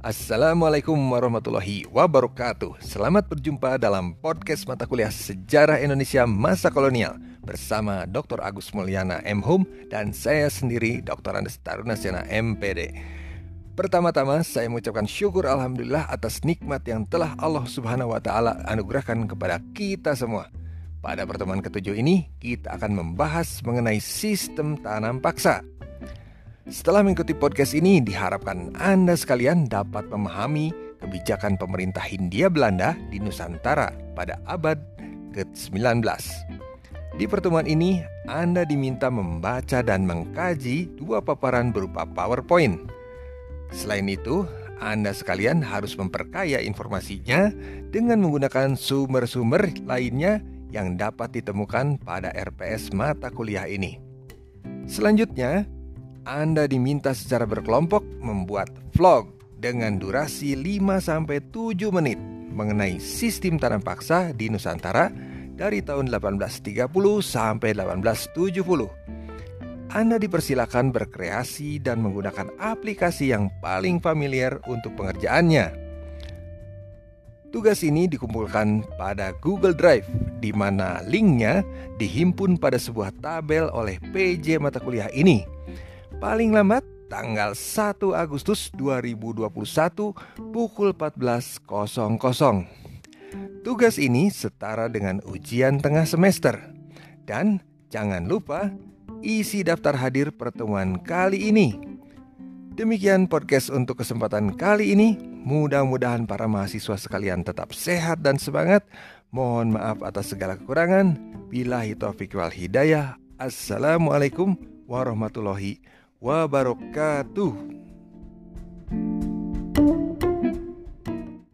Assalamualaikum warahmatullahi wabarakatuh Selamat berjumpa dalam podcast mata kuliah Sejarah Indonesia Masa Kolonial Bersama Dr. Agus Mulyana M. Hum Dan saya sendiri Dr. Andes Tarunasena MPD Pertama-tama saya mengucapkan syukur Alhamdulillah atas nikmat yang telah Allah Subhanahu Wa Taala anugerahkan kepada kita semua pada pertemuan ketujuh ini, kita akan membahas mengenai sistem tanam paksa. Setelah mengikuti podcast ini, diharapkan Anda sekalian dapat memahami kebijakan pemerintah Hindia Belanda di Nusantara pada abad ke-19. Di pertemuan ini, Anda diminta membaca dan mengkaji dua paparan berupa PowerPoint. Selain itu, Anda sekalian harus memperkaya informasinya dengan menggunakan sumber-sumber lainnya yang dapat ditemukan pada RPS mata kuliah ini. Selanjutnya, anda diminta secara berkelompok membuat vlog dengan durasi 5-7 menit mengenai sistem tanam paksa di Nusantara dari tahun 1830 sampai 1870. Anda dipersilakan berkreasi dan menggunakan aplikasi yang paling familiar untuk pengerjaannya. Tugas ini dikumpulkan pada Google Drive, di mana linknya dihimpun pada sebuah tabel oleh PJ mata kuliah ini paling lambat tanggal 1 Agustus 2021 pukul 14.00. Tugas ini setara dengan ujian tengah semester. Dan jangan lupa isi daftar hadir pertemuan kali ini. Demikian podcast untuk kesempatan kali ini. Mudah-mudahan para mahasiswa sekalian tetap sehat dan semangat. Mohon maaf atas segala kekurangan. Bilahi taufiq wal hidayah. Assalamualaikum warahmatullahi wabarakatuh wabarakatuh.